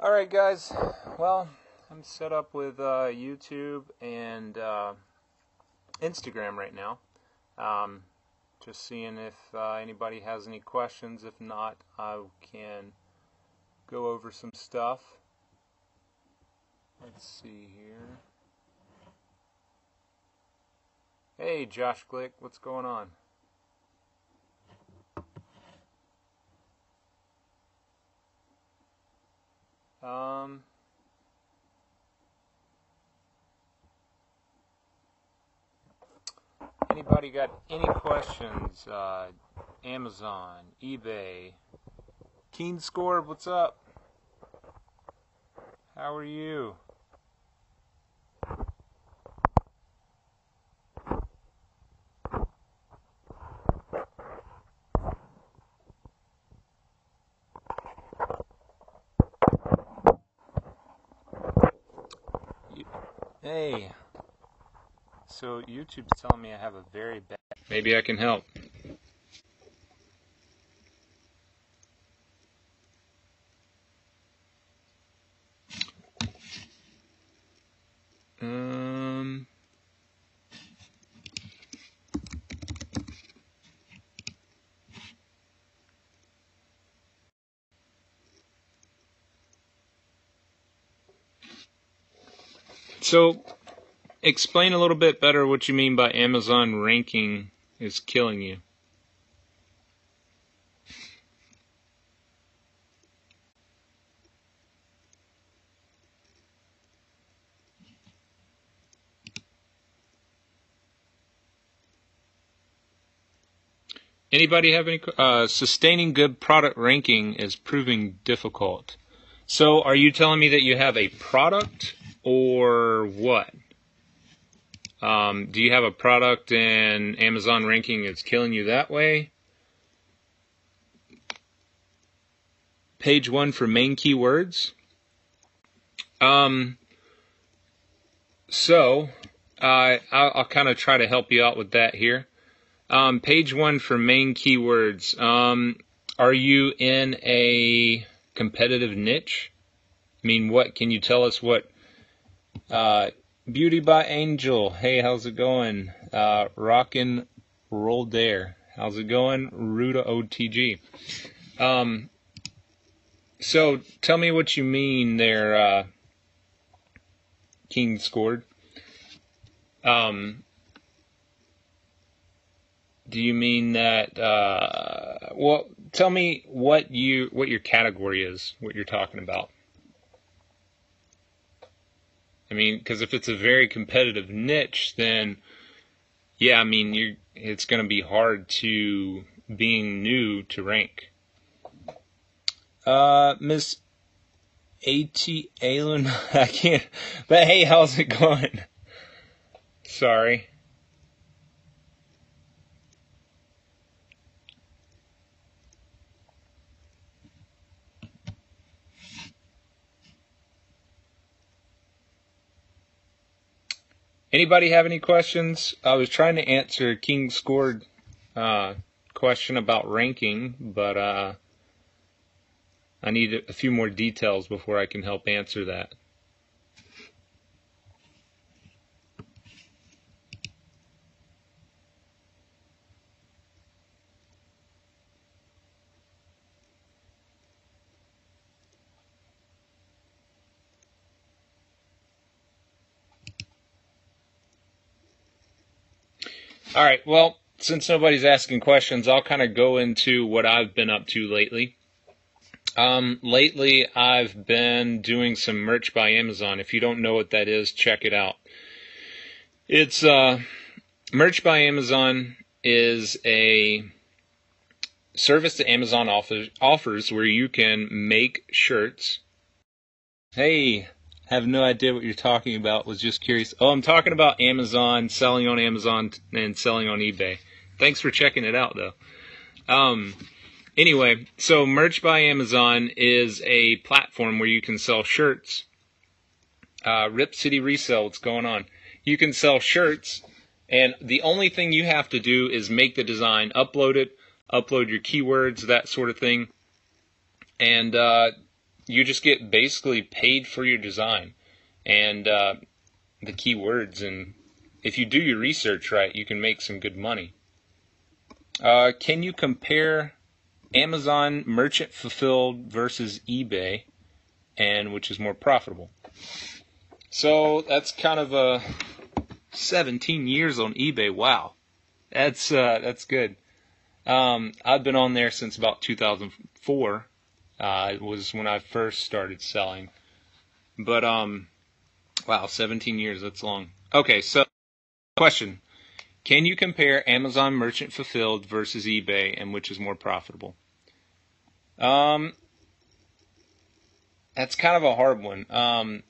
All right, guys. Well, I'm set up with uh, YouTube and uh, Instagram right now. Um, just seeing if uh, anybody has any questions. If not, I can go over some stuff. Let's see here. Hey, Josh Glick, what's going on? Um, anybody got any questions? Uh, Amazon, eBay, Keen Score, what's up? How are you? Hey. So YouTube's telling me I have a very bad. Maybe I can help. So, explain a little bit better what you mean by Amazon ranking is killing you. Anybody have any uh, sustaining good product ranking is proving difficult. So, are you telling me that you have a product or what? Um, do you have a product and Amazon ranking is killing you that way? Page one for main keywords. Um, so, I'll, I'll kind of try to help you out with that here. Um, page one for main keywords. Um, are you in a competitive niche? I mean, what can you tell us what uh, Beauty by Angel. Hey, how's it going? Uh, Rockin' Roll Dare. How's it going? Ruda OTG. Um, so tell me what you mean there, uh, King scored. Um, do you mean that, uh, well, tell me what you, what your category is, what you're talking about. I mean, because if it's a very competitive niche, then yeah, I mean, you're it's going to be hard to being new to rank. Uh, Miss A.T. Allen, I can't, but hey, how's it going? Sorry. Anybody have any questions? I was trying to answer King's scored uh, question about ranking, but uh, I need a few more details before I can help answer that. All right. Well, since nobody's asking questions, I'll kind of go into what I've been up to lately. Um, lately, I've been doing some merch by Amazon. If you don't know what that is, check it out. It's uh, merch by Amazon is a service that Amazon offers, offers where you can make shirts. Hey, have no idea what you're talking about. Was just curious. Oh, I'm talking about Amazon, selling on Amazon and selling on eBay. Thanks for checking it out, though. Um, anyway, so Merch by Amazon is a platform where you can sell shirts. Uh, Rip City Resale, what's going on? You can sell shirts, and the only thing you have to do is make the design, upload it, upload your keywords, that sort of thing, and uh, you just get basically paid for your design and uh, the keywords. And if you do your research right, you can make some good money. Uh, can you compare Amazon merchant fulfilled versus eBay, and which is more profitable? So that's kind of a 17 years on eBay. Wow, that's uh, that's good. Um, I've been on there since about 2004. Uh, it was when I first started selling. But um, wow, 17 years. That's long. Okay, so question: Can you compare Amazon Merchant Fulfilled versus eBay, and which is more profitable? Um, that's kind of a hard one. Um,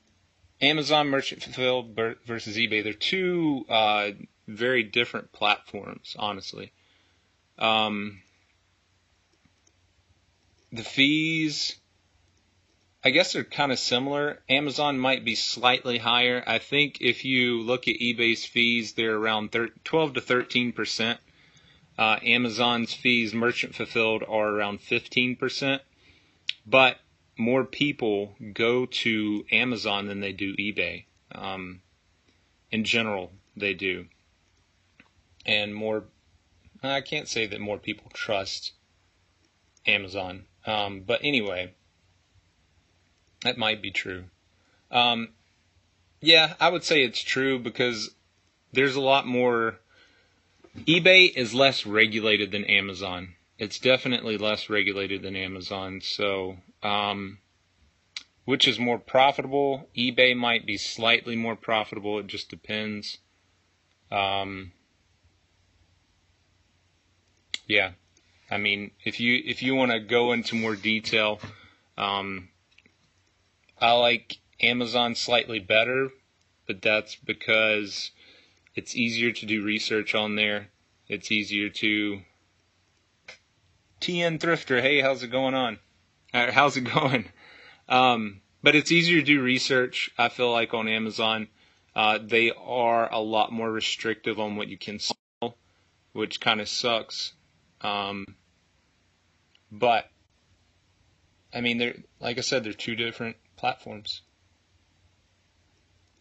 Amazon Merchant Fulfilled versus eBay. They're two uh, very different platforms, honestly. Um, the fees, I guess they're kind of similar. Amazon might be slightly higher. I think if you look at eBay's fees, they're around 12 to 13 percent. Uh, Amazon's fees, merchant fulfilled, are around 15 percent. But more people go to Amazon than they do eBay. Um, in general, they do. And more, I can't say that more people trust Amazon. Um, but anyway, that might be true. Um, yeah, I would say it's true because there's a lot more. eBay is less regulated than Amazon it's definitely less regulated than Amazon. So, um, which is more profitable? eBay might be slightly more profitable. It just depends. Um, yeah, I mean, if you if you want to go into more detail, um, I like Amazon slightly better, but that's because it's easier to do research on there. It's easier to TN Thrifter. Hey, how's it going on? Uh, how's it going? Um, but it's easier to do research, I feel like, on Amazon. Uh, they are a lot more restrictive on what you can sell, which kind of sucks. Um, but, I mean, they're, like I said, they're two different platforms.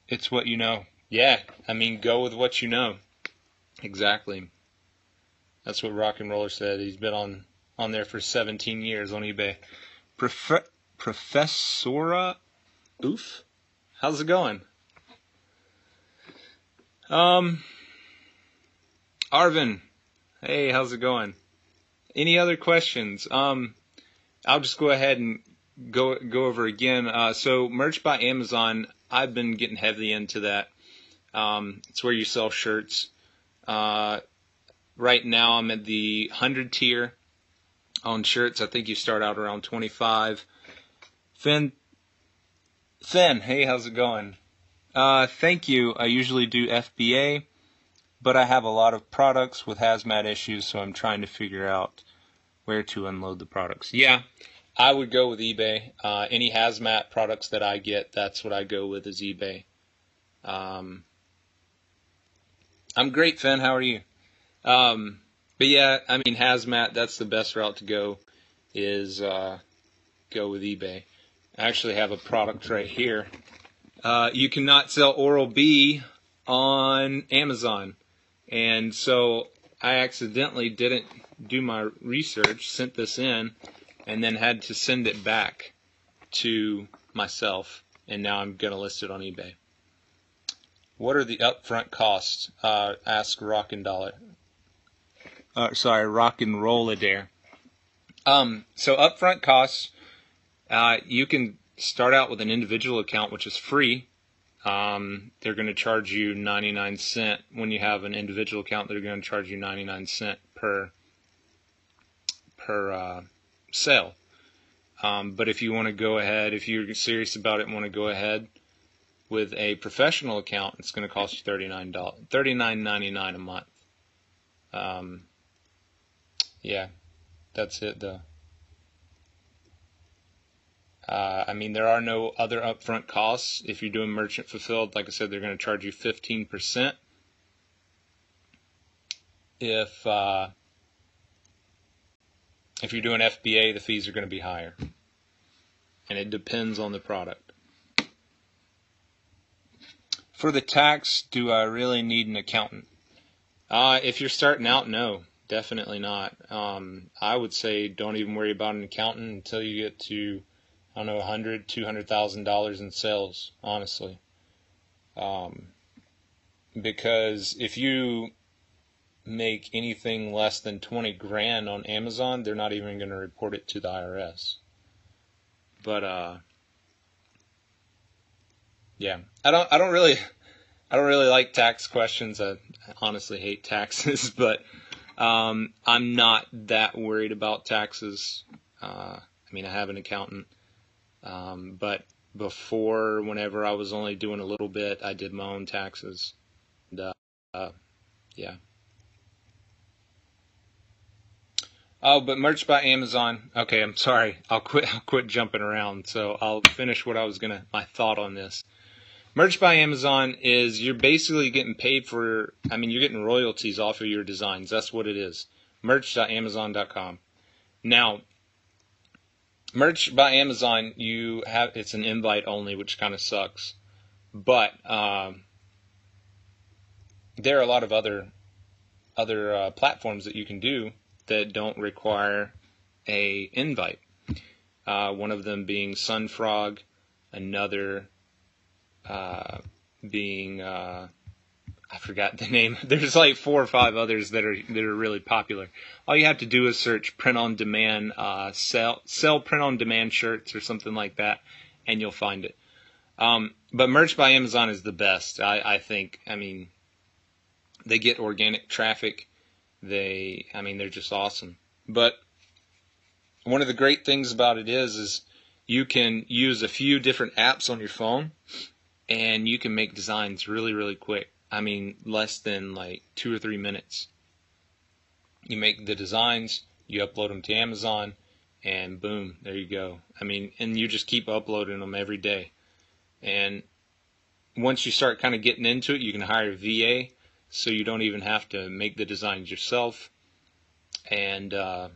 It's what you know. Yeah, I mean, go with what you know. Exactly. That's what Rock and Roller said. He's been on on there for 17 years on eBay. Prof- Professora Oof? How's it going? Um, Arvin, hey, how's it going? Any other questions? Um, I'll just go ahead and go go over again. Uh, so merch by Amazon, I've been getting heavily into that. Um, it's where you sell shirts. Uh, right now, I'm at the hundred tier on shirts. I think you start out around 25. Finn, Finn, hey, how's it going? Uh, thank you. I usually do FBA, but I have a lot of products with hazmat issues, so I'm trying to figure out where to unload the products. Yeah, I would go with eBay. Uh, any hazmat products that I get, that's what I go with is eBay. Um, I'm great, Finn. How are you? Um, but yeah, I mean hazmat. That's the best route to go. Is uh, go with eBay. I actually have a product right here. Uh, you cannot sell Oral B on Amazon, and so I accidentally didn't do my research, sent this in, and then had to send it back to myself, and now I'm gonna list it on eBay. What are the upfront costs? Uh, ask Rockin' Dollar uh, sorry, rock and roll Adair. Um, so upfront costs, uh, you can start out with an individual account, which is free. Um, they're going to charge you 99 cent when you have an individual account. They're going to charge you 99 cent per per uh, sale. Um, but if you want to go ahead, if you're serious about it and want to go ahead with a professional account, it's going to cost you $39, $39.99 a month. Um, yeah, that's it though. Uh, I mean, there are no other upfront costs. If you're doing merchant fulfilled, like I said, they're going to charge you 15%. If uh, if you're doing FBA, the fees are going to be higher. and it depends on the product. For the tax, do I really need an accountant? Uh, if you're starting out, no, definitely not. Um, I would say don't even worry about an accountant until you get to, I don't know, a hundred, two hundred thousand dollars in sales. Honestly, um, because if you make anything less than 20 grand on Amazon, they're not even going to report it to the IRS. But uh yeah, I don't I don't really I don't really like tax questions. I honestly hate taxes, but um, I'm not that worried about taxes. Uh, I mean, I have an accountant, um, but before, whenever I was only doing a little bit, I did my own taxes. And, uh, yeah. Oh, but merch by Amazon. Okay, I'm sorry. I'll quit. I'll quit jumping around. So I'll finish what I was gonna. My thought on this. Merch by Amazon is you're basically getting paid for. I mean, you're getting royalties off of your designs. That's what it is. Merch.amazon.com. Now, merch by Amazon, you have it's an invite only, which kind of sucks. But um, there are a lot of other other uh, platforms that you can do that don't require a invite. Uh, one of them being Sunfrog, another uh, being uh, I forgot the name. There's like four or five others that are that are really popular. All you have to do is search print on demand, uh, sell sell print on demand shirts or something like that, and you'll find it. Um, but merch by Amazon is the best. I, I think. I mean, they get organic traffic. They, I mean, they're just awesome. But one of the great things about it is, is you can use a few different apps on your phone, and you can make designs really, really quick. I mean, less than like two or three minutes. You make the designs, you upload them to Amazon, and boom, there you go. I mean, and you just keep uploading them every day. And once you start kind of getting into it, you can hire a VA so you don't even have to make the designs yourself, and uh,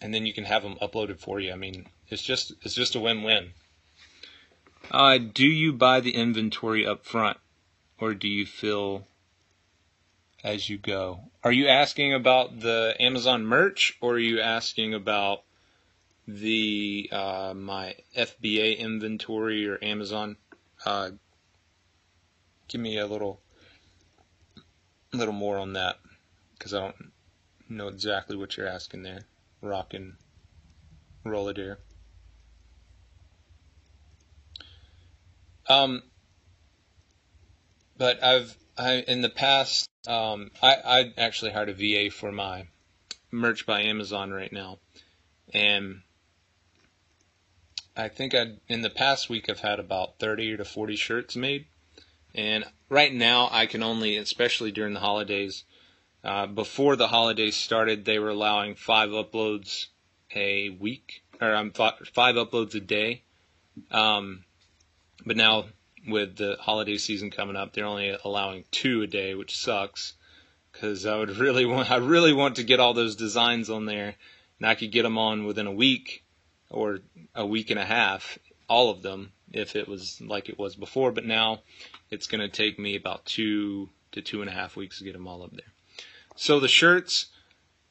and then you can have them uploaded for you. I mean, it's just it's just a win-win. Uh, do you buy the inventory up front, or do you fill as you go? Are you asking about the Amazon merch, or are you asking about the uh, my FBA inventory or Amazon uh, give me a little, little more on that, because I don't know exactly what you're asking there. Rockin' roll it here. Um, but I've I in the past um, I I actually hired a VA for my merch by Amazon right now, and I think I in the past week I've had about thirty to forty shirts made. And right now, I can only, especially during the holidays, uh, before the holidays started, they were allowing five uploads a week, or um, five uploads a day. Um, but now, with the holiday season coming up, they're only allowing two a day, which sucks. Because I would really want, I really want to get all those designs on there, and I could get them on within a week or a week and a half, all of them, if it was like it was before. But now it's going to take me about two to two and a half weeks to get them all up there. So the shirts,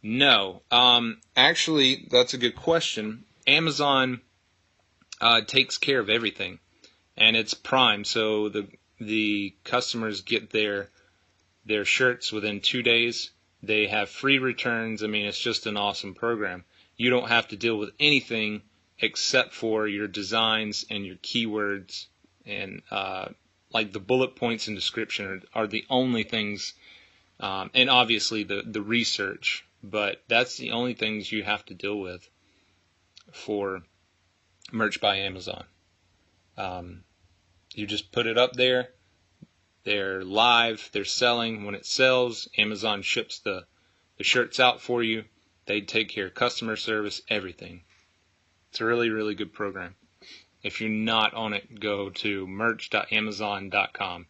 no. Um, actually, that's a good question. Amazon uh, takes care of everything, and it's Prime, so the the customers get their their shirts within two days. They have free returns. I mean, it's just an awesome program. You don't have to deal with anything except for your designs and your keywords and uh, like the bullet points and description are, are the only things, um, and obviously the the research. But that's the only things you have to deal with for merch by Amazon. Um, you just put it up there. They're live. They're selling. When it sells, Amazon ships the the shirts out for you. They take care of customer service, everything. It's a really, really good program. If you're not on it, go to merch.amazon.com.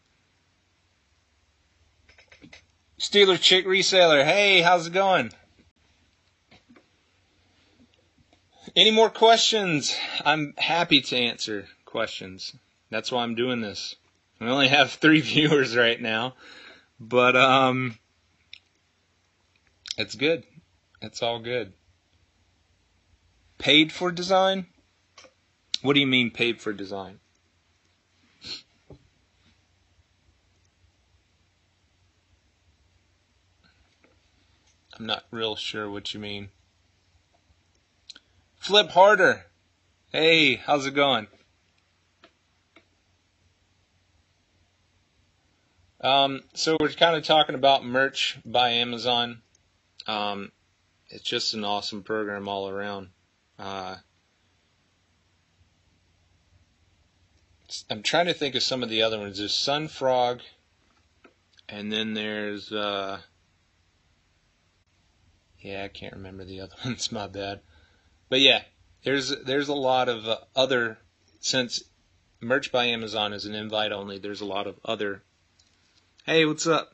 Steeler Chick Reseller, hey, how's it going? Any more questions? I'm happy to answer questions. That's why I'm doing this. I only have three viewers right now, but um, it's good. It's all good. Paid for design? What do you mean paid for design? I'm not real sure what you mean. Flip harder. Hey, how's it going? Um, so we're kind of talking about merch by Amazon. Um, it's just an awesome program all around. Uh, I'm trying to think of some of the other ones. There's Sunfrog, and then there's uh, yeah, I can't remember the other ones. My bad. But yeah, there's there's a lot of uh, other since merch by Amazon is an invite only. There's a lot of other. Hey, what's up?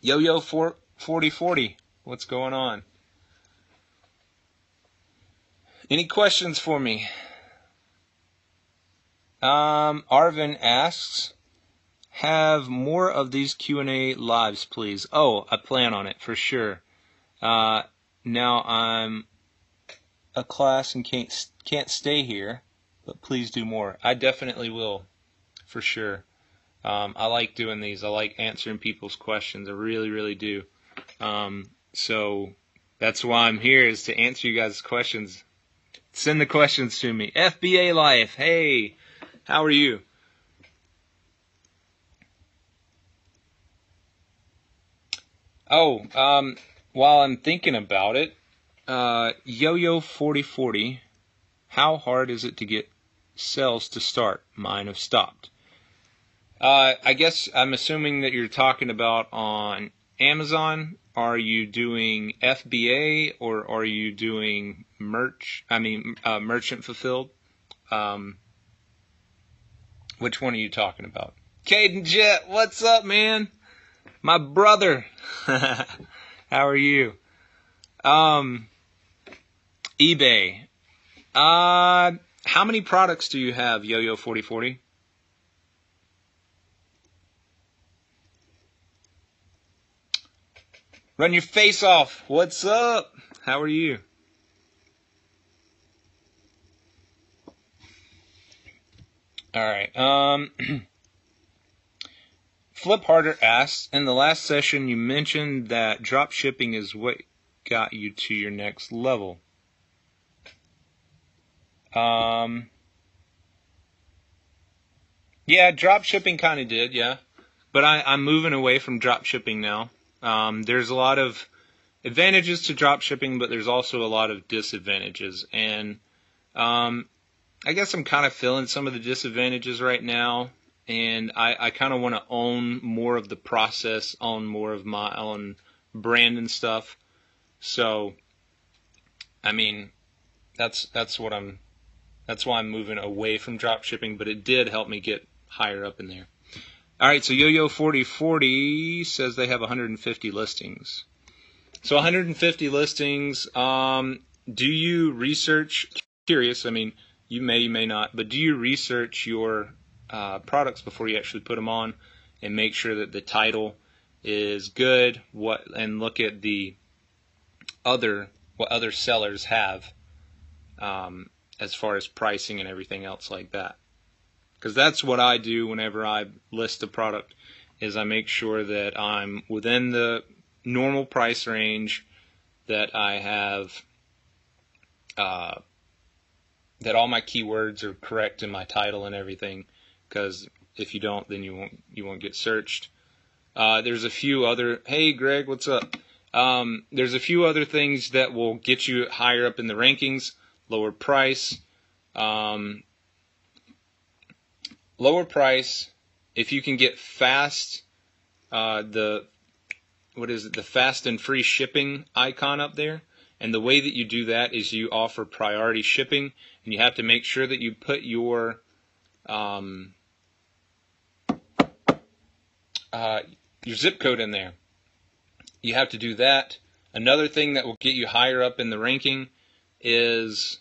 Yo yo four forty forty. What's going on? Any questions for me? Um, Arvin asks, have more of these Q&A lives, please. Oh, I plan on it for sure. Uh, now I'm a class and can't can't stay here, but please do more. I definitely will, for sure. Um, I like doing these. I like answering people's questions. I really, really do. Um, so that's why I'm here is to answer you guys' questions. Send the questions to me. FBA Life. Hey, how are you? Oh, um, while I'm thinking about it, uh, Yo-Yo 4040, how hard is it to get sales to start? Mine have stopped. Uh, I guess I'm assuming that you're talking about on Amazon are you doing FBA or are you doing merch? I mean, uh, merchant fulfilled. Um, which one are you talking about? Caden Jet, what's up, man? My brother. How are you? Um, eBay. Uh, how many products do you have, Yo-Yo Forty Forty. Run your face off. What's up? How are you? All right. Um, Flip Harder asks, in the last session you mentioned that drop shipping is what got you to your next level. Um, yeah, drop shipping kind of did, yeah. But I, I'm moving away from drop shipping now. Um, there's a lot of advantages to drop shipping, but there's also a lot of disadvantages. And um, I guess I'm kind of feeling some of the disadvantages right now and I, I kind of want to own more of the process, own more of my own brand and stuff. So, I mean, that's that's what I'm. That's why I'm moving away from drop shipping, but it did help me get higher up in there. All right, so YoYo 4040 says they have 150 listings. So 150 listings. Um, do you research? Curious. I mean, you may, you may not, but do you research your uh, products before you actually put them on, and make sure that the title is good. What and look at the other what other sellers have um, as far as pricing and everything else like that. Because that's what I do whenever I list a product is I make sure that I'm within the normal price range that I have uh, that all my keywords are correct in my title and everything because if you don't, then you won't you won't get searched. Uh, there's a few other. Hey, Greg, what's up? Um, there's a few other things that will get you higher up in the rankings. Lower price, um, lower price. If you can get fast, uh, the what is it? The fast and free shipping icon up there. And the way that you do that is you offer priority shipping, and you have to make sure that you put your um, uh, your zip code in there. You have to do that. Another thing that will get you higher up in the ranking is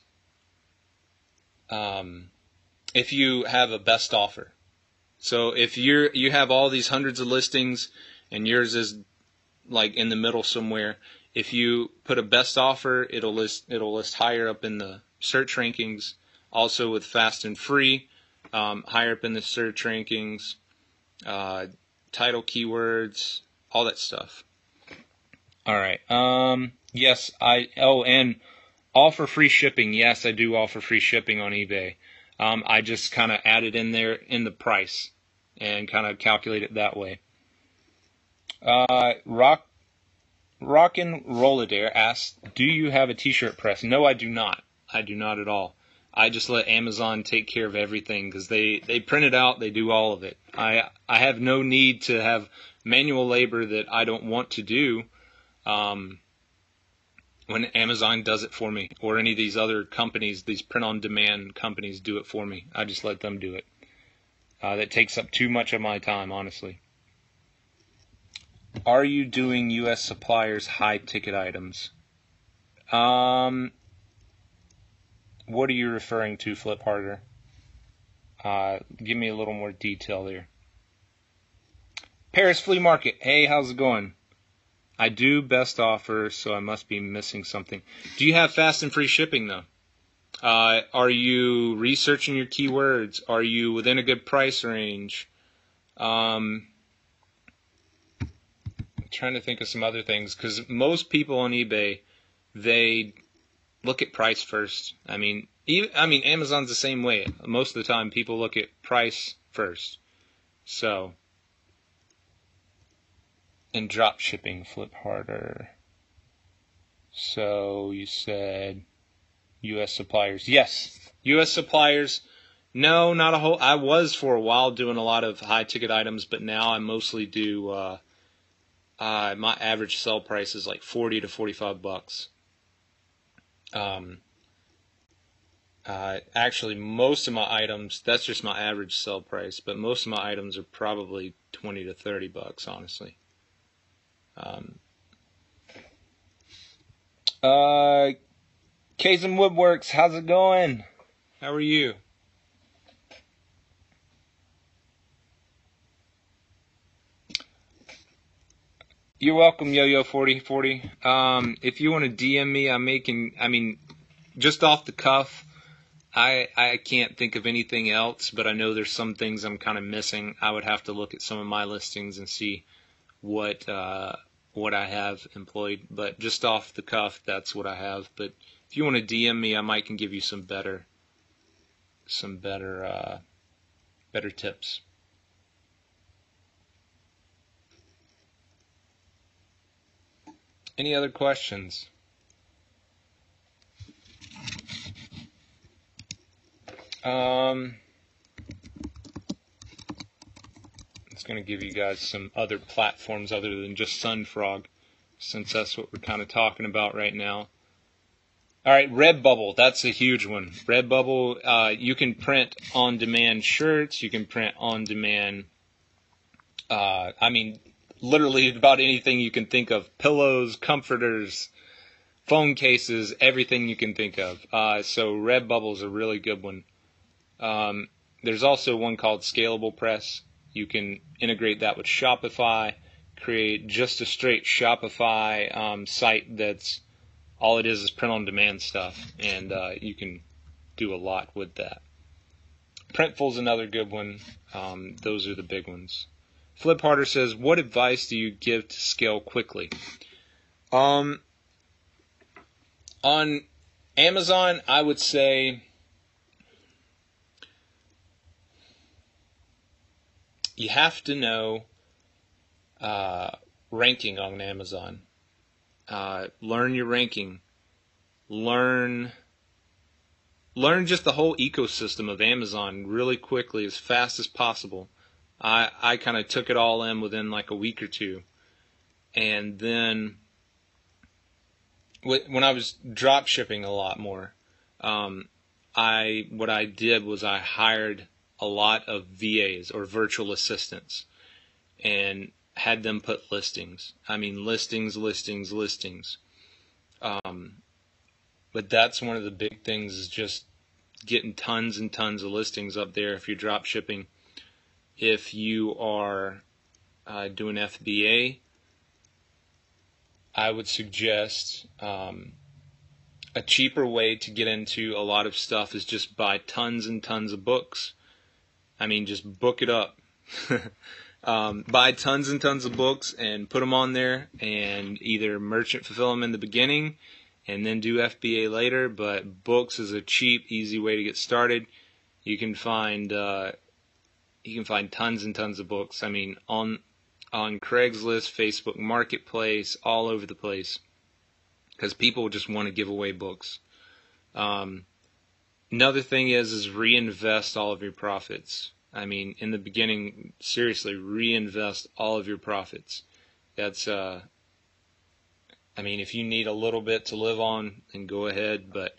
um, if you have a best offer. So if you're you have all these hundreds of listings and yours is like in the middle somewhere, if you put a best offer, it'll list it'll list higher up in the search rankings. Also with fast and free, um, higher up in the search rankings, uh, title keywords, all that stuff. All right. Um, yes, I. Oh, and offer free shipping. Yes, I do offer free shipping on eBay. Um, I just kind of added in there in the price and kind of calculate it that way. Uh, Rock Rockin' Rolladair asks, "Do you have a T-shirt press?" No, I do not. I do not at all. I just let Amazon take care of everything because they they print it out, they do all of it. I I have no need to have manual labor that I don't want to do. Um, when Amazon does it for me, or any of these other companies, these print-on-demand companies do it for me. I just let them do it. Uh, that takes up too much of my time, honestly. Are you doing U.S. suppliers high ticket items? Um, what are you referring to, Flip Harder? Uh, give me a little more detail there. Paris Flea Market. Hey, how's it going? I do best offer, so I must be missing something. Do you have fast and free shipping though? Uh, are you researching your keywords? Are you within a good price range? Um, trying to think of some other things because most people on eBay they look at price first. I mean, even, I mean Amazon's the same way. Most of the time, people look at price first. So, and drop shipping flip harder. So you said U.S. suppliers. Yes, U.S. suppliers. No, not a whole. I was for a while doing a lot of high ticket items, but now I mostly do. Uh, uh, my average sell price is like forty to forty-five bucks. Um, uh, actually, most of my items, that's just my average sell price, but most of my items are probably 20 to 30 bucks, honestly. Um, uh, Kazem Woodworks, how's it going? How are you? You're welcome, Yo-Yo Forty Forty. Um, if you want to DM me, I'm making. I mean, just off the cuff, I I can't think of anything else, but I know there's some things I'm kind of missing. I would have to look at some of my listings and see what uh, what I have employed. But just off the cuff, that's what I have. But if you want to DM me, I might can give you some better some better uh, better tips. Any other questions? Um, it's going to give you guys some other platforms other than just Sunfrog, since that's what we're kind of talking about right now. All right, Redbubble, that's a huge one. Redbubble, uh, you can print on demand shirts, you can print on demand, uh, I mean, literally about anything you can think of pillows, comforters, phone cases, everything you can think of. Uh, so Redbubble is a really good one. Um, there's also one called Scalable Press. You can integrate that with Shopify, create just a straight Shopify um, site that's all it is is print on demand stuff, and uh, you can do a lot with that. Printful's another good one. Um, those are the big ones. Flip Harder says, "What advice do you give to scale quickly?" Um, on Amazon, I would say you have to know uh, ranking on Amazon. Uh, learn your ranking. Learn learn just the whole ecosystem of Amazon really quickly, as fast as possible. I I kind of took it all in within like a week or two, and then when I was drop shipping a lot more, um, I what I did was I hired a lot of VAs or virtual assistants, and had them put listings. I mean listings, listings, listings. Um, but that's one of the big things is just getting tons and tons of listings up there if you're drop shipping. If you are uh, doing FBA, I would suggest um, a cheaper way to get into a lot of stuff is just buy tons and tons of books. I mean, just book it up. um, buy tons and tons of books and put them on there and either merchant fulfill them in the beginning and then do FBA later. But books is a cheap, easy way to get started. You can find uh, you can find tons and tons of books. I mean, on on Craigslist, Facebook Marketplace, all over the place, because people just want to give away books. Um, another thing is is reinvest all of your profits. I mean, in the beginning, seriously, reinvest all of your profits. That's uh, I mean, if you need a little bit to live on, then go ahead. But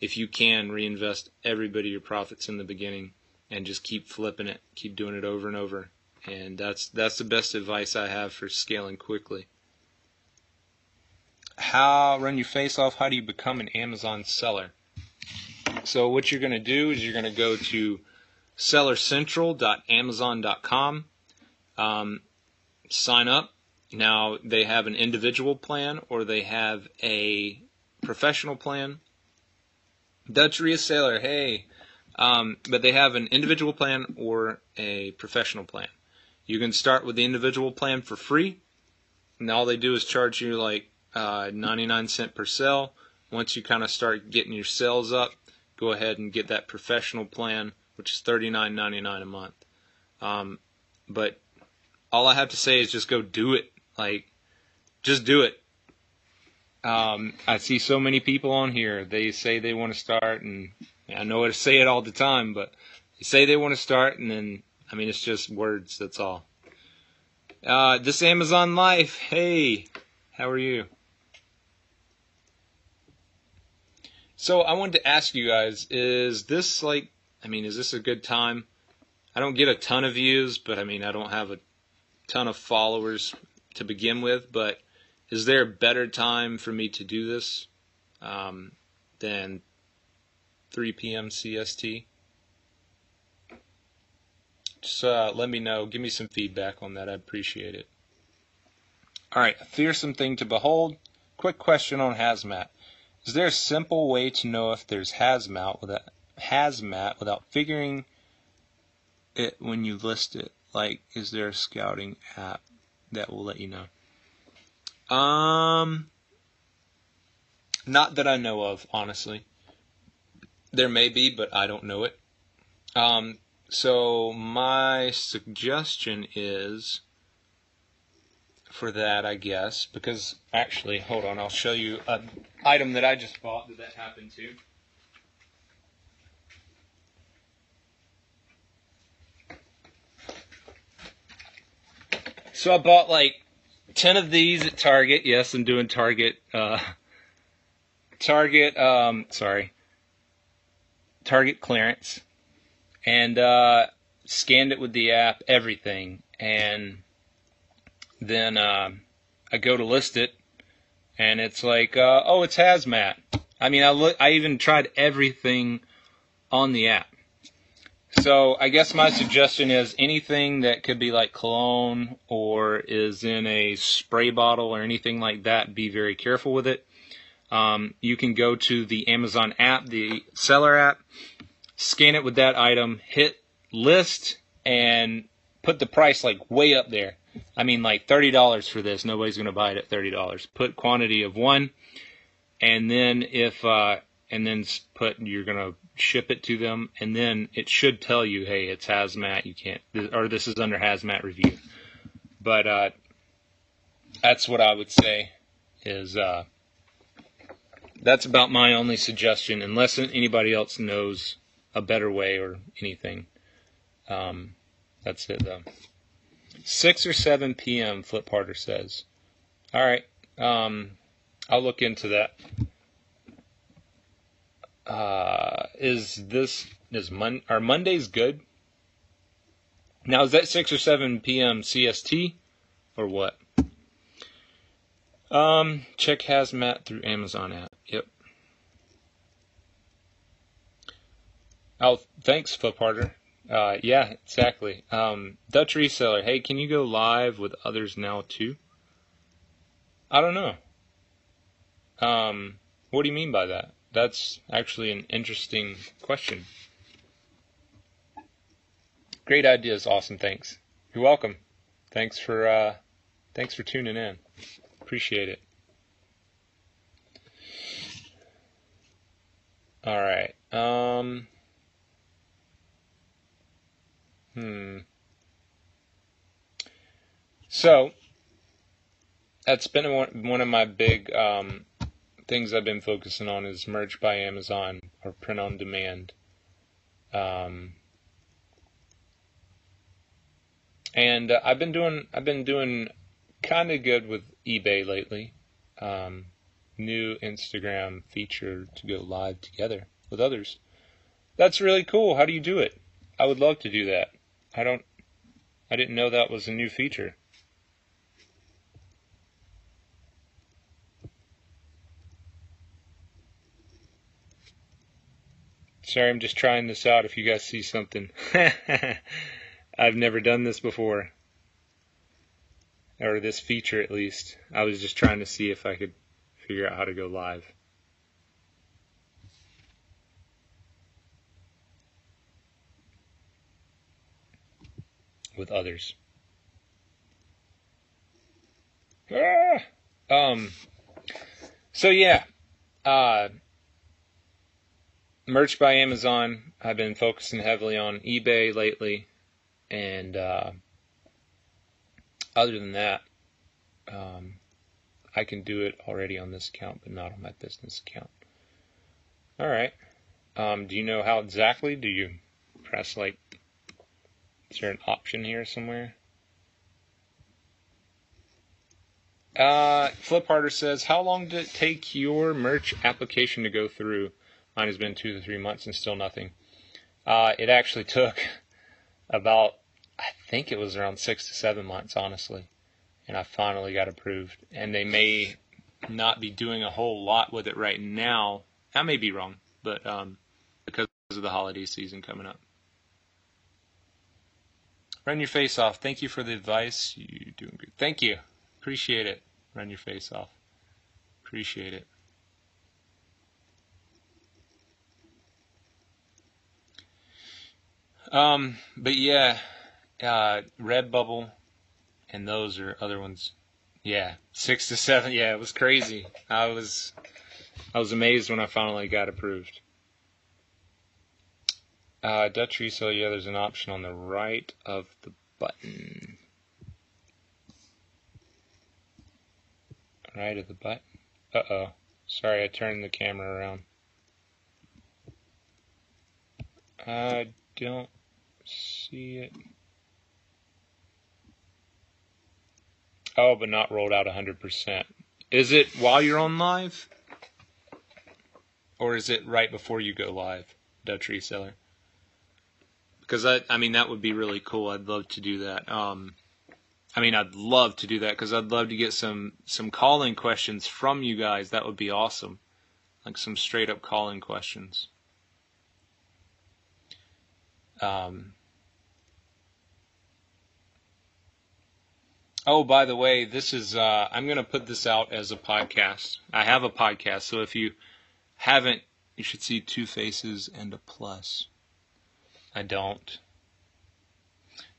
if you can, reinvest every bit of your profits in the beginning and just keep flipping it, keep doing it over and over and that's that's the best advice I have for scaling quickly. How run your face off? How do you become an Amazon seller? So what you're going to do is you're going to go to sellercentral.amazon.com, um, sign up. Now they have an individual plan or they have a professional plan. Dutch reseller, hey, um, but they have an individual plan or a professional plan. You can start with the individual plan for free, and all they do is charge you like uh, 99 cent per sale. Once you kind of start getting your sales up, go ahead and get that professional plan, which is 39.99 a month. Um, but all I have to say is just go do it. Like, just do it. Um, I see so many people on here. They say they want to start, and I know I say it all the time, but they say they want to start, and then I mean, it's just words, that's all. Uh, this Amazon Life, hey, how are you? So I wanted to ask you guys, is this like, I mean, is this a good time? I don't get a ton of views, but I mean, I don't have a ton of followers to begin with, but is there a better time for me to do this um, than 3 p.m. CST? Just uh, let me know. Give me some feedback on that. I appreciate it. All right, a fearsome thing to behold. Quick question on hazmat. Is there a simple way to know if there's hazmat without hazmat without figuring it when you list it? Like, is there a scouting app that will let you know? Um, not that I know of, honestly. There may be, but I don't know it. Um, so my suggestion is for that, I guess, because actually, hold on, I'll show you an item that I just bought that that happened to. So I bought like 10 of these at Target. Yes, I'm doing Target, uh, Target, um, sorry, Target clearance and uh, scanned it with the app, everything, and then uh, I go to list it, and it's like, uh, oh, it's hazmat. I mean, I look, I even tried everything on the app. So I guess my suggestion is anything that could be like cologne or is in a spray bottle or anything like that, be very careful with it. Um, you can go to the Amazon app, the seller app, scan it with that item, hit list, and put the price like way up there. I mean, like $30 for this. Nobody's going to buy it at $30. Put quantity of one, and then if, uh, and then put you're going to ship it to them, and then it should tell you, hey, it's hazmat. You can't, or this is under hazmat review. But uh, that's what I would say is uh, that's about my only suggestion, unless anybody else knows a better way or anything. Um, that's it though. 6 or 7 p.m., Flip Harder says. All right. Um, I'll look into that. Uh, is this is Mon are Mondays good? Now is that 6 or 7 p.m. CST or what? Um, check hazmat through Amazon app. Yep. Oh, thanks, Flipharder. Uh, yeah, exactly. Um, Dutch reseller. Hey, can you go live with others now too? I don't know. Um, what do you mean by that? That's actually an interesting question. Great ideas. Awesome. Thanks. You're welcome. Thanks for uh, thanks for tuning in. Appreciate it. All right. Um. Hmm. So that's been one of my big um, things I've been focusing on is merch by Amazon or print on demand. Um, and uh, I've been doing I've been doing kind of good with eBay lately. Um, new Instagram feature to go live together with others. That's really cool. How do you do it? I would love to do that. I don't I didn't know that was a new feature. Sorry, I'm just trying this out if you guys see something. I've never done this before. Or this feature at least. I was just trying to see if I could figure out how to go live. With others. Ah! Um, so yeah, uh, merch by Amazon. I've been focusing heavily on eBay lately, and uh, other than that, um, I can do it already on this account, but not on my business account. All right. Um, do you know how exactly? Do you press like? Is there an option here somewhere? Uh, Flip Harder says, "How long did it take your merch application to go through?" Mine has been two to three months and still nothing. Uh, it actually took about, I think it was around six to seven months, honestly. And I finally got approved. And they may not be doing a whole lot with it right now. I may be wrong, but um, because of the holiday season coming up. Run your face off. Thank you for the advice. You're doing good. Thank you. Appreciate it. Run your face off. Appreciate it. Um, but yeah, uh, Redbubble, and those are other ones. Yeah, six to seven. Yeah, it was crazy. I was, I was amazed when I finally got approved. Uh, Dutch resale. Yeah, there's an option on the right of the button. Right of the button. Uh oh. Sorry, I turned the camera around. I don't see it. Oh, but not rolled out 100%. Is it while you're on live? Or is it right before you go live, Dutch Reseller? Because I, I mean, that would be really cool. I'd love to do that. Um, I mean, I'd love to do that because I'd love to get some some calling questions from you guys. That would be awesome, like some straight up calling questions. Um, Oh, by the way, this is uh, I'm going to put this out as a podcast. I have a podcast, so if you haven't, you should see two faces and a plus. I don't.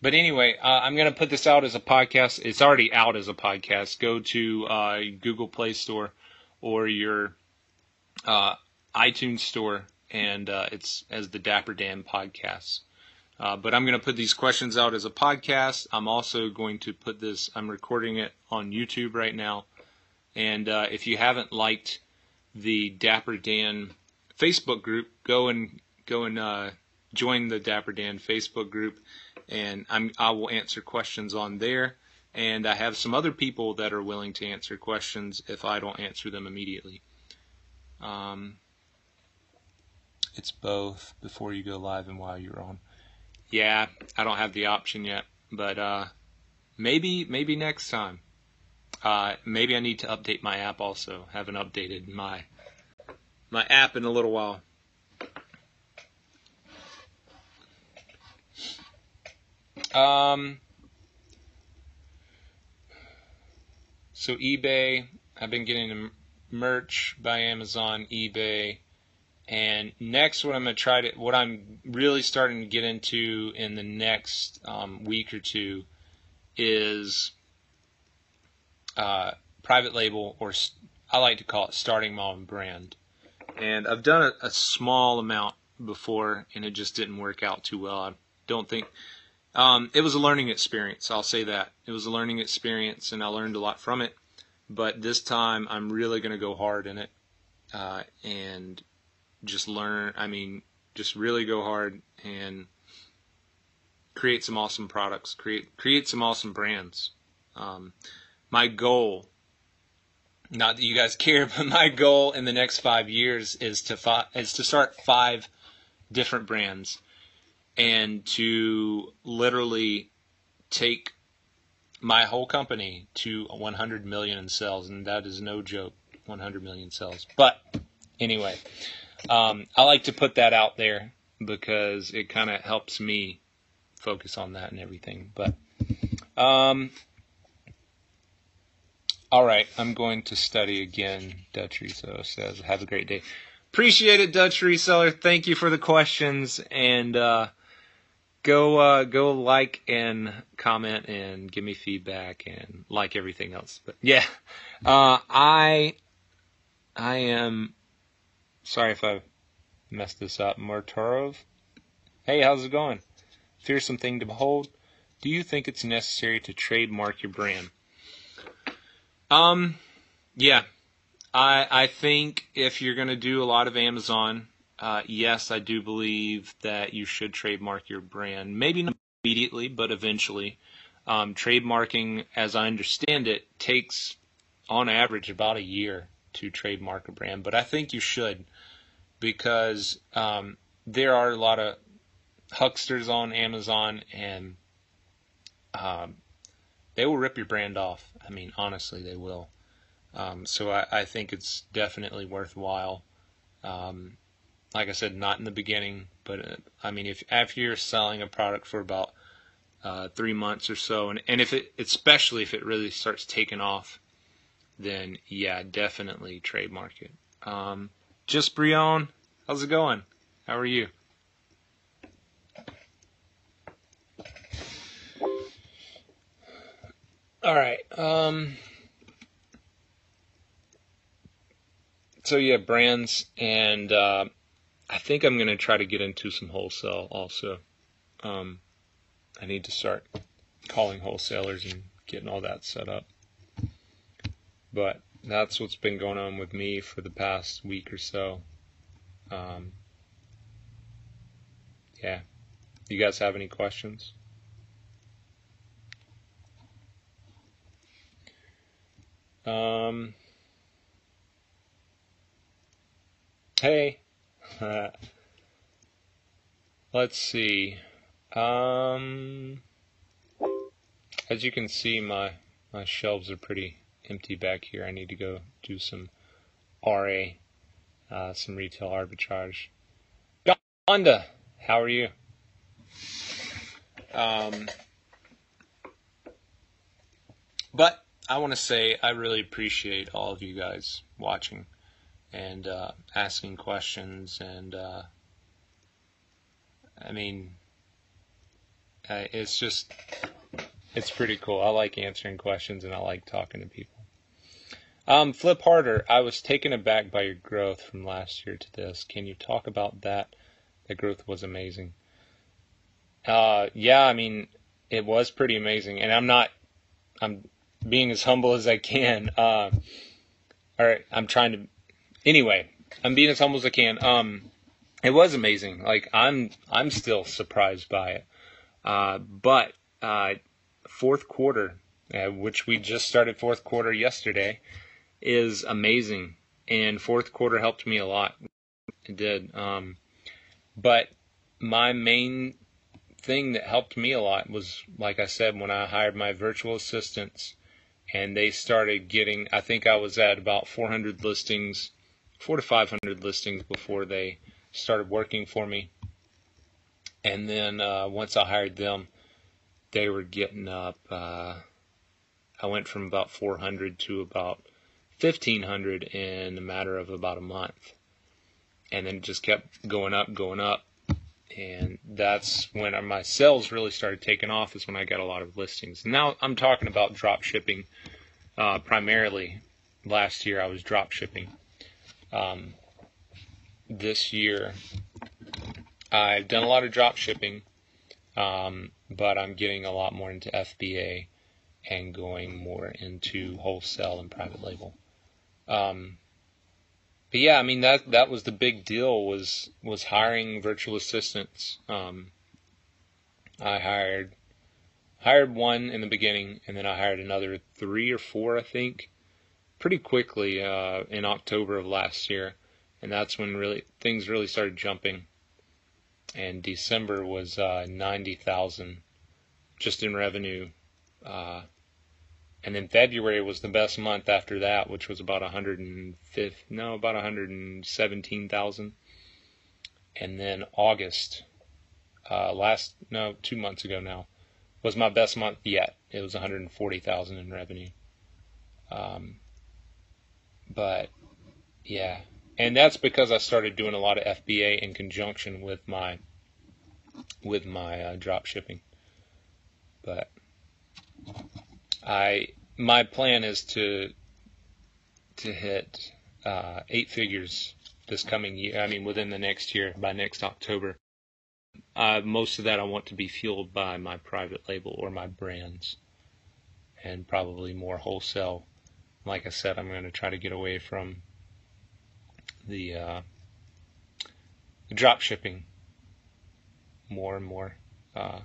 But anyway, uh, I'm going to put this out as a podcast. It's already out as a podcast. Go to uh, Google Play Store or your uh, iTunes Store, and uh, it's as the Dapper Dan Podcast. Uh, but I'm going to put these questions out as a podcast. I'm also going to put this, I'm recording it on YouTube right now. And uh, if you haven't liked the Dapper Dan Facebook group, go and go and join the Dapper Dan Facebook group, and I'm, I will answer questions on there. And I have some other people that are willing to answer questions if I don't answer them immediately. Um, it's both before you go live and while you're on. Yeah, I don't have the option yet, but uh, maybe maybe next time. Uh, maybe I need to update my app also. Haven't updated my my app in a little while. Um, so eBay, I've been getting merch by Amazon, eBay, and next what I'm gonna try to, what I'm really starting to get into in the next um, week or two is uh, private label, or I like to call it starting my own brand. And I've done a, a small amount before, and it just didn't work out too well. I don't think um, it was a learning experience. I'll say that it was a learning experience, and I learned a lot from it. But this time, I'm really going to go hard in it uh, and just learn. I mean, just really go hard and create some awesome products. Create create some awesome brands. Um, my goal, not that you guys care, but my goal in the next five years is to fi- is to start five different brands and to literally take my whole company to 100 million in sales, and that is no joke. 100 million sales. But anyway, um, I like to put that out there because it kind of helps me focus on that and everything. But um, all right, I'm going to study again. Dutch Reseller says, "Have a great day." Appreciate it, Dutch Reseller. Thank you for the questions and. Uh, go uh, go like and comment and give me feedback and like everything else. But yeah, uh, I I am sorry if I messed this up. Murtarov, hey, how's it going? Fearsome thing to behold. Do you think it's necessary to trademark your brand? Um, yeah, I I think if you're gonna do a lot of Amazon uh, yes, I do believe that you should trademark your brand. Maybe not immediately, but eventually. Um, trademarking, as I understand it, takes on average about a year to trademark a brand, but I think you should because um, there are a lot of hucksters on Amazon and um, they will rip your brand off. I mean, honestly, they will. Um, so I, I, think it's definitely worthwhile. Um, like I said, not in the beginning, but uh, I mean, if after you're selling a product for about uh, three months or so, and, and if it, especially if it really starts taking off, then yeah, definitely trademark it. Um, just Brion, how's it going? How are you? All right. Um, so yeah, brands and uh, I think I'm going to try to get into some wholesale also. Um, I need to start calling wholesalers and getting all that set up. But that's what's been going on with me for the past week or so. Um, yeah. You guys have any questions? Um, hey. Let's see. Um, as you can see, my my shelves are pretty empty back here. I need to go do some RA, uh, some retail arbitrage. Gonda, how are you? Um, but I want to say I really appreciate all of you guys watching and uh, asking questions and uh, I mean it's just it's pretty cool. I like answering questions and I like talking to people. Um, Flip harder. I was taken aback by your growth from last year to this. Can you talk about that? The growth was amazing. Uh, yeah, I mean, it was pretty amazing, and I'm not. I'm being as humble as I can. Uh, all right, I'm trying to anyway, I'm being as humble as I can. Um, it was amazing. Like I'm, I'm still surprised by it. Uh, but uh, fourth quarter, uh, which we just started fourth quarter yesterday, is amazing. And fourth quarter helped me a lot. It did. Um, but my main thing that helped me a lot was, like I said, when I hired my virtual assistants and they started getting, I think I was at about 400 listings four to 500 listings before they started working for me. And then uh, once I hired them, they were getting up. Uh, I went from about 400 to about 1500 in a matter of about a month. And then it just kept going up, going up. And that's when my sales really started taking off, is when I got a lot of listings. Now I'm talking about drop shipping uh, primarily. Last year I was drop shipping. Um, this year I've done a lot of drop shipping, um, but I'm getting a lot more into FBA and going more into wholesale and private label. Um, but yeah, I mean that that was the big deal was was hiring virtual assistants. Um, I hired hired one in the beginning, and then I hired another three or four, I think, pretty quickly uh, in October of last year, and that's when really things really started jumping. And December was uh, ninety thousand just in revenue. Uh, and then February was the best month after that, which was about 105, no, about a 117,000. And then August, uh, last, no, two months ago now, was my best month yet. It was 140,000 in revenue. Um, but yeah, and that's because I started doing a lot of FBA in conjunction with my with my uh, drop shipping. But I my plan is to to hit uh, eight figures this coming year. I mean, within the next year, by next October. Uh, most of that I want to be fueled by my private label or my brands, and probably more wholesale. Like I said, I'm going to try to get away from the, uh, drop shipping more and more. Uh,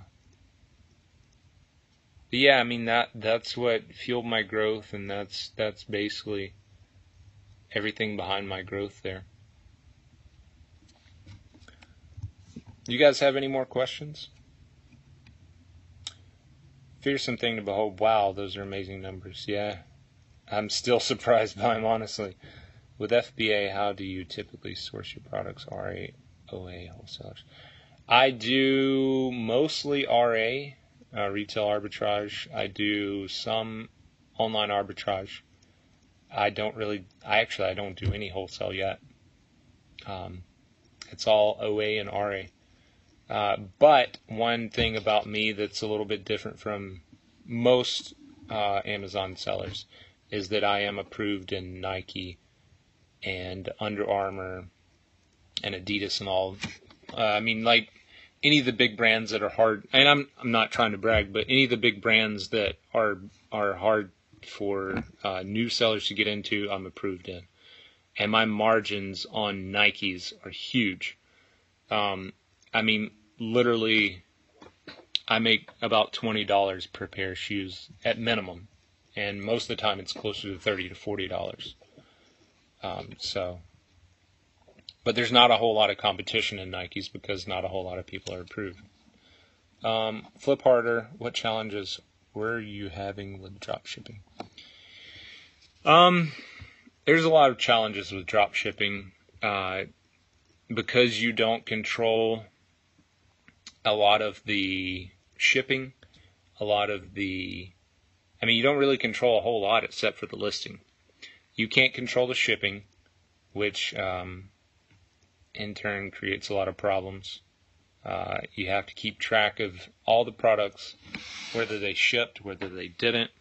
yeah, I mean that that's what fueled my growth, and that's that's basically everything behind my growth there. You guys have any more questions? Fearsome thing to behold. Wow, those are amazing numbers. Yeah, I'm still surprised by them, honestly. With FBA, how do you typically source your products? RA, OA, wholesalers. I do mostly RA uh, retail arbitrage. I do some online arbitrage. I don't really, I actually, I don't do any wholesale yet. Um, it's all OA and RA. Uh, but one thing about me that's a little bit different from most uh, Amazon sellers is that I am approved in Nike and Under Armour and Adidas and all. Uh, I mean, like any of the big brands that are hard, and I'm I'm not trying to brag, but any of the big brands that are are hard for uh, new sellers to get into, I'm approved in, and my margins on Nikes are huge. Um, I mean, literally, I make about twenty dollars per pair of shoes at minimum, and most of the time it's closer to thirty to forty dollars. Um, so but there's not a whole lot of competition in Nikes because not a whole lot of people are approved. Um, flip harder. What challenges were you having with drop shipping? Um, there's a lot of challenges with drop shipping uh, because you don't control a lot of the shipping, a lot of the. I mean, you don't really control a whole lot except for the listing. You can't control the shipping, which um, in turn creates a lot of problems. Uh, you have to keep track of all the products, whether they shipped, whether they didn't,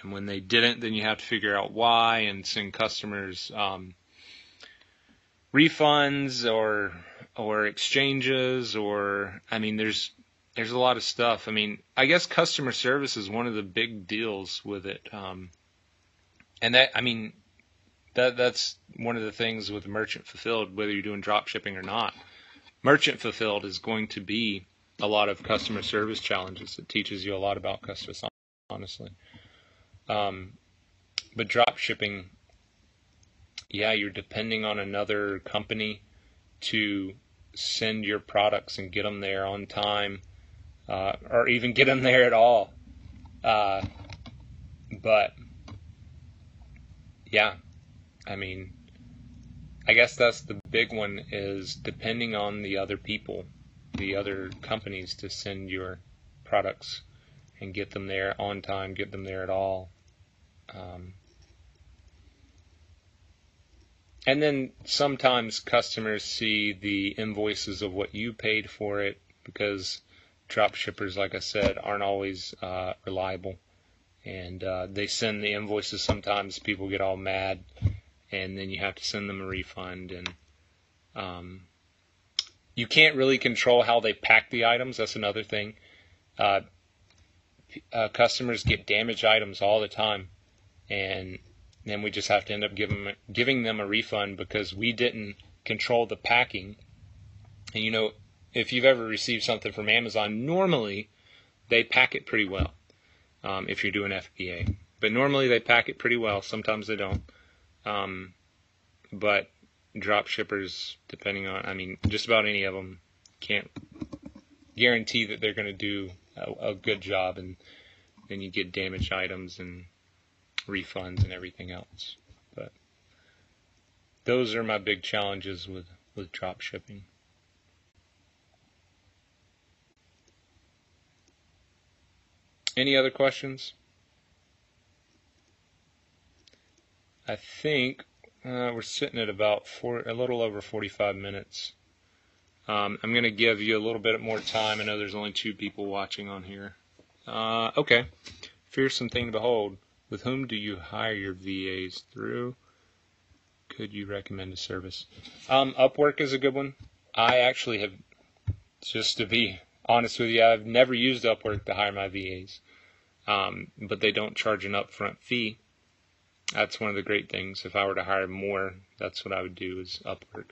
and when they didn't, then you have to figure out why and send customers um, refunds or or exchanges or I mean, there's there's a lot of stuff. I mean, I guess customer service is one of the big deals with it. Um, and that I mean, that that's one of the things with merchant fulfilled, whether you're doing drop shipping or not. Merchant fulfilled is going to be a lot of customer service challenges. It teaches you a lot about customer, service, honestly. Um, but drop shipping, yeah, you're depending on another company to send your products and get them there on time, uh, or even get them there at all. Uh, but yeah, I mean, I guess that's the big one is depending on the other people, the other companies to send your products and get them there on time, get them there at all. Um, and then sometimes customers see the invoices of what you paid for it because drop shippers, like I said, aren't always uh, reliable. And uh, they send the invoices sometimes, people get all mad, and then you have to send them a refund. And um, you can't really control how they pack the items. That's another thing. Uh, uh, customers get damaged items all the time, and then we just have to end up giving giving them a refund because we didn't control the packing. And you know, if you've ever received something from Amazon, normally they pack it pretty well. Um, if you're doing FBA, but normally they pack it pretty well. Sometimes they don't. Um, but drop shippers, depending on, I mean, just about any of them, can't guarantee that they're going to do a, a, good job, and then you get damaged items and refunds and everything else. But those are my big challenges with with drop shipping. Any other questions? I think uh, we're sitting at about four, a little over 45 minutes. Um, I'm going to give you a little bit more time. I know there's only two people watching on here. Uh, okay. Fearsome thing to behold. With whom do you hire your VAs through? Could you recommend a service? Um, Upwork is a good one. I actually have, just to be honest with you, I've never used Upwork to hire my VAs, um, but they don't charge an upfront fee. That's one of the great things. If I were to hire more, that's what I would do is Upwork.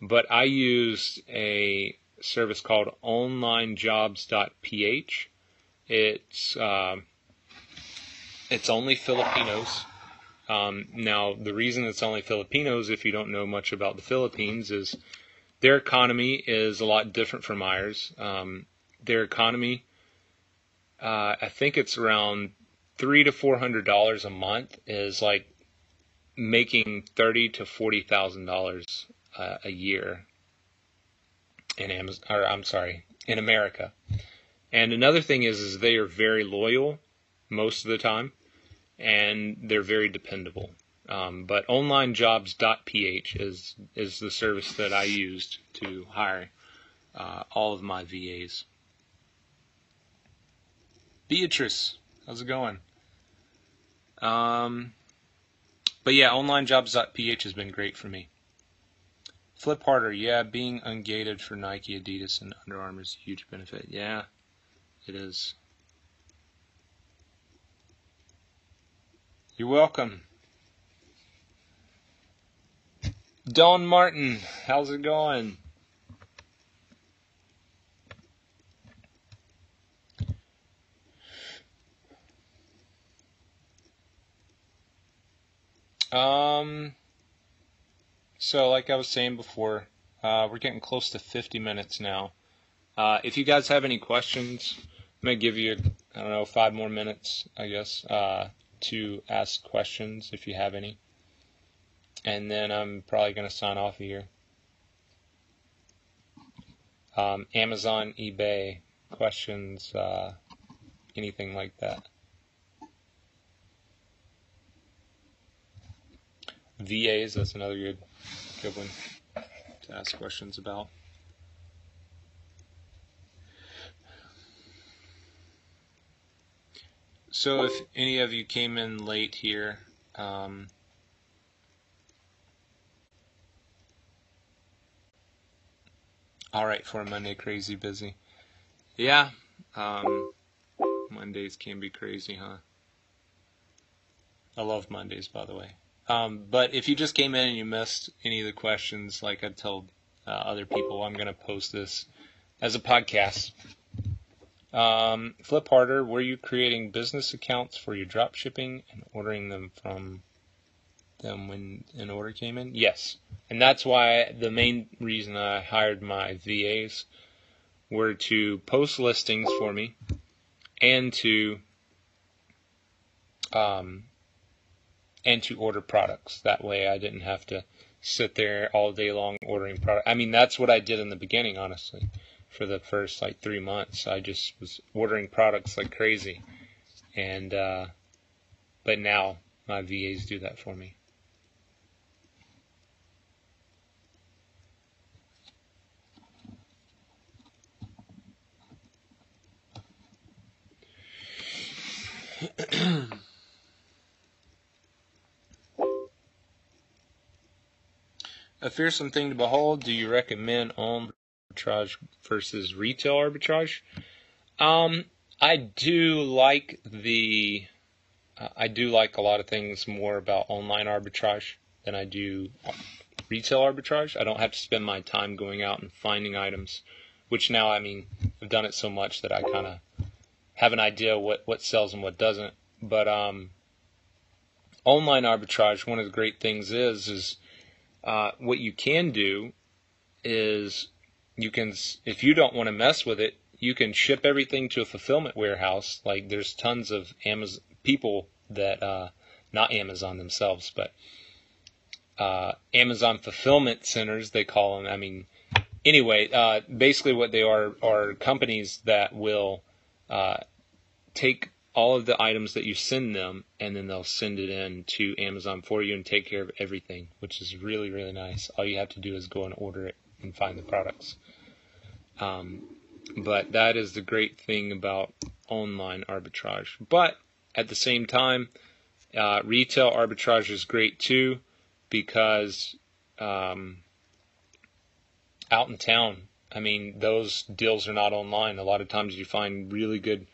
But I used a service called OnlineJobs.ph. It's uh, it's only Filipinos. Um, now, the reason it's only Filipinos, if you don't know much about the Philippines, is their economy is a lot different from ours. Um, their economy, uh, I think it's around three to four hundred dollars a month is like making thirty to forty thousand dollars uh, a year in Amazon, or I'm sorry, in America. And another thing is, is they are very loyal most of the time, and they're very dependable. Um, but onlinejobs.ph is is the service that I used to hire uh, all of my VAs. Beatrice, how's it going? Um, but yeah, onlinejobs.ph has been great for me. Flip harder, yeah, being ungated for Nike, Adidas, and Under Armour is a huge benefit. Yeah, it is. You're welcome. Don Martin, how's it going? Um, so like I was saying before, uh, we're getting close to 50 minutes now. Uh, if you guys have any questions, I'm gonna give you, I don't know, five more minutes, I guess, uh, to ask questions if you have any. And then I'm probably gonna sign off here. Um, Amazon, eBay, questions, uh, anything like that. VAs, that's another good good one to ask questions about. So if any of you came in late here, um, all right for Monday, crazy busy. Yeah, um, Mondays can be crazy, huh? I love Mondays, by the way. Um, but if you just came in and you missed any of the questions, like I told uh, other people, I'm going to post this as a podcast. Um, flip harder, were you creating business accounts for your drop shipping and ordering them from them when an order came in? Yes. And that's why the main reason I hired my VAs were to post listings for me and to um, and to order products. That way I didn't have to sit there all day long ordering product. I mean, that's what I did in the beginning, honestly. for the first like three months. I just was ordering products like crazy, and uh, but now my VAs do that for me. A fearsome thing to behold. Do you recommend on arbitrage versus retail arbitrage? Um, I do like the. Uh, I do like a lot of things more about online arbitrage than I do retail arbitrage. I don't have to spend my time going out and finding items, which now I mean I've done it so much that I kind of have an idea what what sells and what doesn't. But um, online arbitrage, one of the great things is is uh, what you can do is you can if you don't want to mess with it, you can ship everything to a fulfillment warehouse. Like there's tons of Amazon people that uh, not Amazon themselves, but uh, Amazon fulfillment centers they call them. I mean, anyway, uh, basically what they are are companies that will uh, take all of the items that you send them and then they'll send it in to Amazon for you and take care of everything, which is really, really nice. All you have to do is go and order it and find the products. Um, but that is the great thing about online arbitrage. But at the same time, uh, retail arbitrage is great too because um, out in town, I mean, those deals are not online. A lot of times you find really good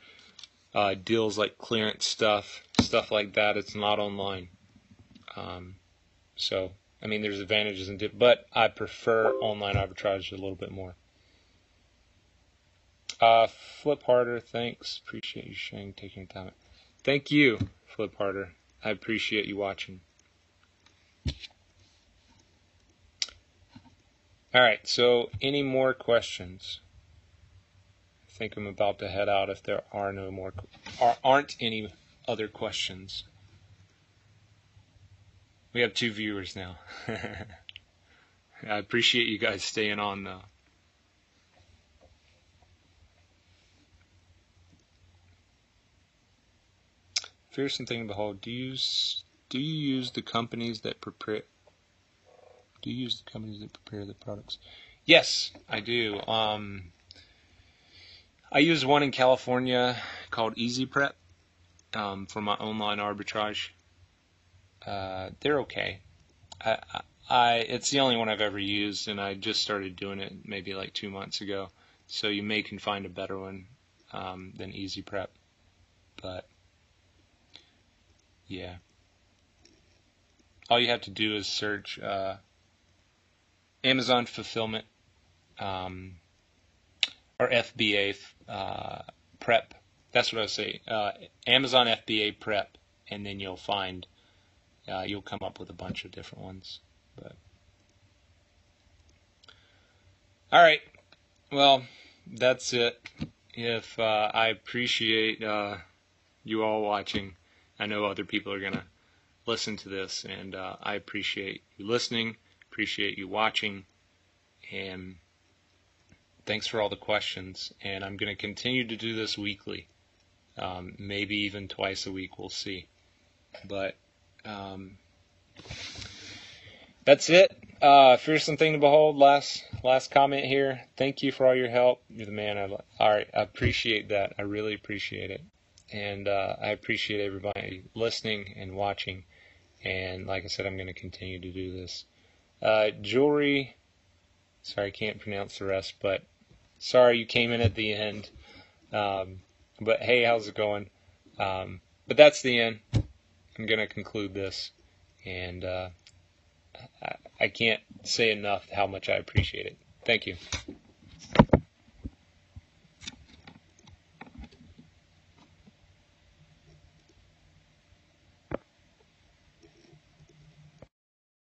uh, deals like clearance stuff, stuff like that. It's not online. Um, so, I mean, there's advantages in it, but I prefer online arbitrage a little bit more. Uh, Flip Harder, thanks. Appreciate you sharing, taking your time. Thank you, Flip Harder. I appreciate you watching. All right, so any more questions? Think I'm about to head out if there are no more aren't any other questions. We have two viewers now. I appreciate you guys staying on though. Fearsome thing to behold. Do you do you use the companies that prepare? Do you use the companies that prepare the products? Yes, I do. Um, I use one in California called Easy Prep um, for my online arbitrage. Uh, they're okay. I, I, it's the only one I've ever used, and I just started doing it maybe like two months ago. So you may can find a better one um, than Easy Prep, but yeah. All you have to do is search uh, Amazon fulfillment. Um, or FBA uh, prep. That's what I say. Uh, Amazon FBA prep, and then you'll find uh, you'll come up with a bunch of different ones. But all right, well that's it. If uh, I appreciate uh, you all watching, I know other people are gonna listen to this, and uh, I appreciate you listening. Appreciate you watching, and thanks for all the questions. And I'm going to continue to do this weekly, um, maybe even twice a week. We'll see. But um, that's it. Uh, fearsome thing to behold. Last last comment here. Thank you for all your help. You're the man. I all right. I appreciate that. I really appreciate it, and uh, I appreciate everybody listening and watching. And like I said, I'm going to continue to do this. Uh, jewelry. Sorry, I can't pronounce the rest, but Sorry you came in at the end. Um, but hey, how's it going? Um, but that's the end. I'm going to conclude this. And uh, I, I can't say enough how much I appreciate it. Thank you.